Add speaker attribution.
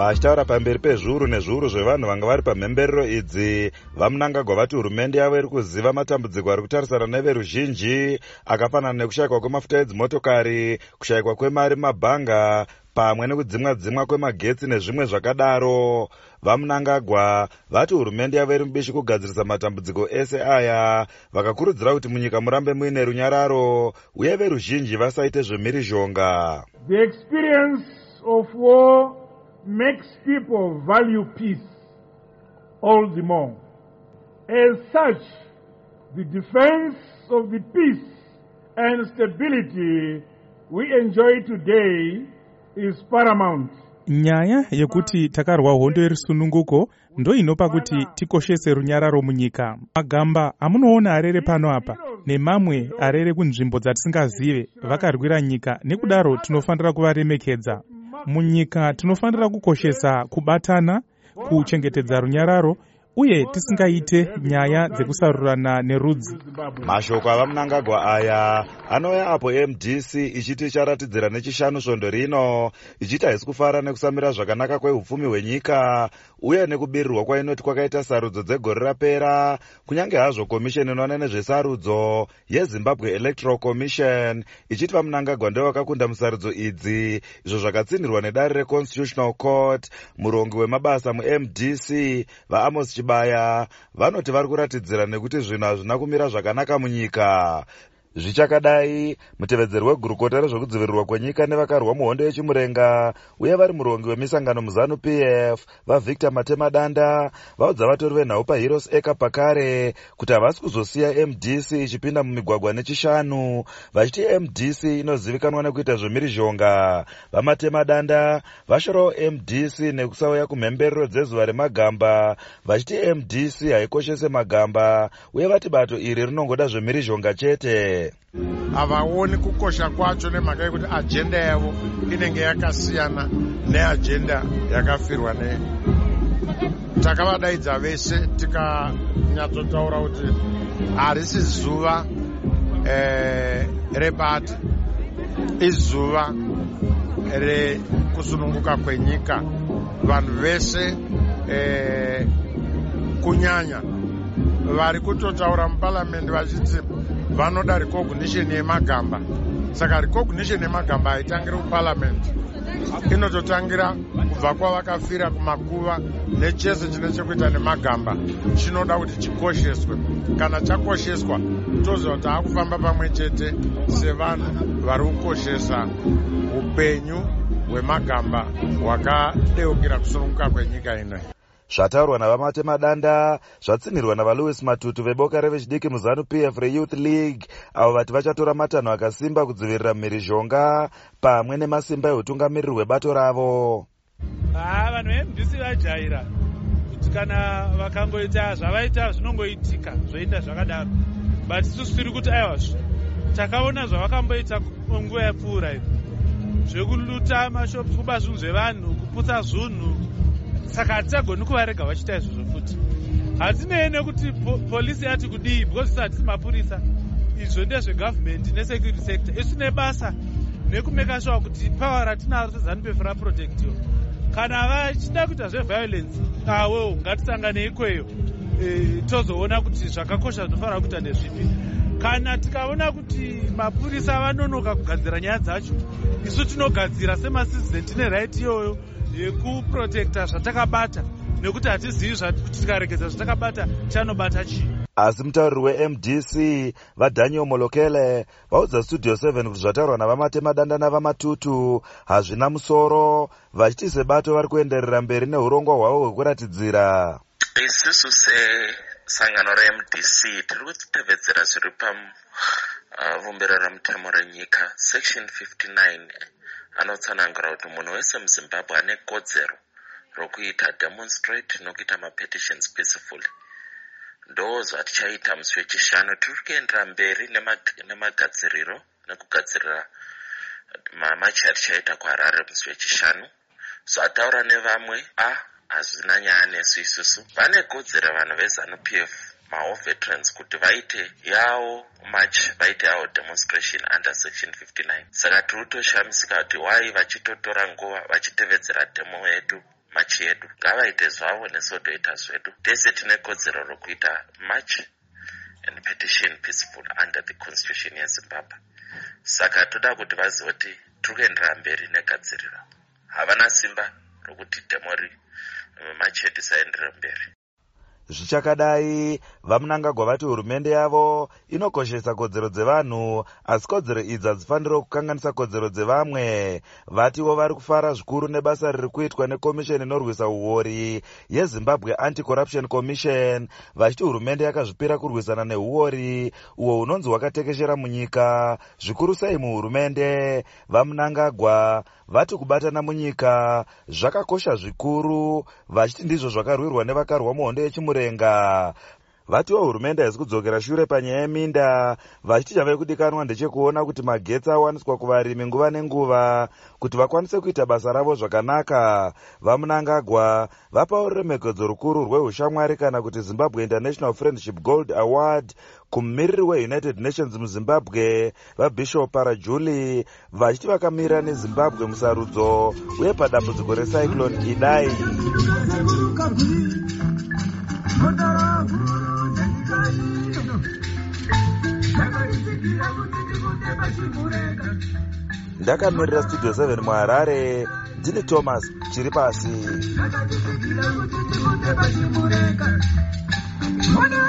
Speaker 1: vachitaura pamberi pezviuru nezviuru zvevanhu vanga vari pamhemberero idzi vamunangagwa vati hurumende yavo iri kuziva matambudziko ari kutarisana neveruzhinji akafanana nekushayikwa kwemafuta edzimotokari kushayikwa kwemari mumabhanga pamwe nekudzimwa dzimwa kwemagetsi nezvimwe zvakadaro. Vamunangagwa vati hurumende yavo iri mubishi kugadzirisa matambudziko ese aya vakakurudzira kuti munyika murambe muine runyararo uye veruzhinji vasaite zvemhirizhonga
Speaker 2: The experience of war makes people value peace all the more. As such, the defense of the peace and stability we enjoy today is paramount.
Speaker 3: nyaya yekuti takarwa hondo yerusununguko ndo inopa kuti tikoshese runyararo munyika magamba amunoona arere pano apa nemamwe arere kunzvimbo dzatisingazive vakarwira nyika nekudaro tinofanira kuvaremekedza munyika tinofanira kukoshesa kubatana kuchengetedza runyararo uye tisingaite nyaya dzekusarurana nerudzi.
Speaker 1: Mashoko avamunangagwa aya anouya apo mdc ichiti icharatidzira nechishanu svondo rino ichiti haisi kufara nekusamira zvakanaka kweupfumi hwenyika uye nekubirirwa kwainoti kwakaita sarudzo dzegore rapera kunyange hazvo komisheni inoona nezvesarudzo yezimbabwe electoral commission ichiti vamunangagwa ndevakakunda musarudzo idzi izvo zvakatsinhirwa nedare reconstitutional court murongi wemabasa mumdc vaamos chibaya vanoti vari kuratidzira nekuti zvinhu hazvina kumira zvakanaka munyika zvichakadai. Mutevedzeri wegurukota rezvekudzivirirwa kwenyika nevakarwa muhondo yechimurenga uye vari murongi wemisangano muzanu pf vavictor matemadanda vaudza vatori venhau paheroes eka pakare kuti havasi kuzosiya mdc ichipinda mumigwagwa nechishanu. Vachiti mdc inozivikanwa nekuita zvemhirizhonga vamatemadanda vashorawo mdc nekusauya kumhemberero dzezuva remagamba. Vachiti mdc haikoshese magamba uye vati bato iri rinongoda zvemhirizhonga chete
Speaker 4: havaoni kukosha kwacho nemhaka yekuti ajenda yavo inenge yakasiyana neajenda yakafirwa ne. Takavadaidza vese tikanyatsotaura kuti harisi zuva e, rebati izuva rekusununguka kwenyika. Vanhu vese e, kunyanya vari kutotaura muparamende vachiti vanoda recognition yemagamba. Saka recognition yemagamba haitangira kuparamende inototangira kubva kwavakafira kumakuva nechese chine chekuita nemagamba. Chinoda kuti chikosheswe. Kana chakosheswa toziva kuti akufamba pamwe chete sevanhu vari kukoshesa upenyu hwemagamba hwakadeukira kusununguka kwenyika inoi
Speaker 1: zvataurwa navamatemadanda zvatsinhirwa navalewis matutu veboka revechidiki muzanu pf reyouth league. Avo vati vachatora matanho akasimba kudzivirira mhirizhonga pamwe nemasimba eutungamiriri hwebato ravo.
Speaker 5: Haa vanhu vemdc vajaira kuti kana vakangoita zvavaita zvinongoitika zvoenda zvakadaro. But isusu tiri kuti aiwa takaona zvavakamboita nguva yapfuura ivi zvekuluta mashops kuba zvinhu zvevanhu kuputsa zvinhu saka hatichagoni kuvarega vachiita izvozvo futi. Hatinei nekuti polisi yati kudii because isu hatisi mapurisa. Izvo ndezvegavhumendi nesecurity sector. Isu nebasa nekumeka shuwa kuti pawa ratinaro sezanupefu raprotectiwa kana vachida kuita zveviolence awo ngatisanganei ikweyo. E, tozoona kuti zvakakosha zvinofanira kuita ndezvipi kana tikaona kuti mapurisa vanonoka kugadzira nyaya dzacho isu tinogadzira semasizidhen tine raiti iyoyo yekuprotekta zvatakabata nekuti hatizivi kuti tikaregedza zvatakabata chanobata chii.
Speaker 1: Asi mutauriri wemdc vadaniel molokele vaudza studio 7 kuti zvataurwa navamatemadanda navamatutu hazvina musoro vachiti sebato vari kuenderera mberi neurongwa hwavo hwekuratidzira.
Speaker 6: Isusu sesangano remdc tiri kutevedzera zviri pavumbiro uh, remutemo renyika section 59 anotsanangura kuti munhu wese muzimbabwe ane kodzero rokuita demonstrate nokuita mapetitions peacefully. Ndo zvatichaita musi wechishanu tiri kuendera mberi nemagadziriro nekugadzirira mamachi atichaita kuharare musi wechishanu. Zvataura nevamwe a hazvina nyaya nesu isusu. Vane kodzero vanhu vezanup f maall veterans kuti vaite yavo march vaite yavo demonstration under section 59 saka tiri kutoshamisika kuti wai vachitotora nguva vachitevedzera demo yedu machi yedu. Ngavaite zvavo nesu toita zvedu. Tese tine kodzero rokuita march and petition peaceful under the constitution yezimbabwe saka toda kuti vazive kuti tiri kuendera mberi negadziriro. Havana simba rokuti dhemori machi yedu isaenderera mberi
Speaker 1: zvichakadai vamunangagwa vati hurumende yavo inokoshesa kodzero dzevanhu asi kodzero idzi hadzifaniri kukanganisa kodzero dzevamwe. Vativo vari kufara zvikuru nebasa riri kuitwa nekomishoni inorwisa uori yezimbabwe anti-corruption commission vachiti hurumende yakazvipira kurwisana neuori uhwo hunonzi hwakatekeshera munyika. Zvikuru sei muhurumende? Vamunangagwa vati kubatana munyika. Zvakakosha zvikuru vachiti ndizvo zvakarwirwa nevakarwa muhondo yechimurenga vatiwo hurumende haisi kudzokera shure panyaya yeminda vachiti chave kudikanwa ndechekuona kuti magetsi awaniswa kuvarimi nguva nenguva kuti vakwanise kuita basa ravo zvakanaka. Vamunangagwa vapawo ruremekedzo rukuru rweushamwari kana kuti zimbabwe international friendship gold award kumumiriri weunited nations muzimbabwe vabishop parajuli vachiti vakamirira nezimbabwe musarudzo uye padambudziko recyclone idai ndakamirira studio 7 muharare. Ndini thomas chiri pasi.
Speaker 7: Mwana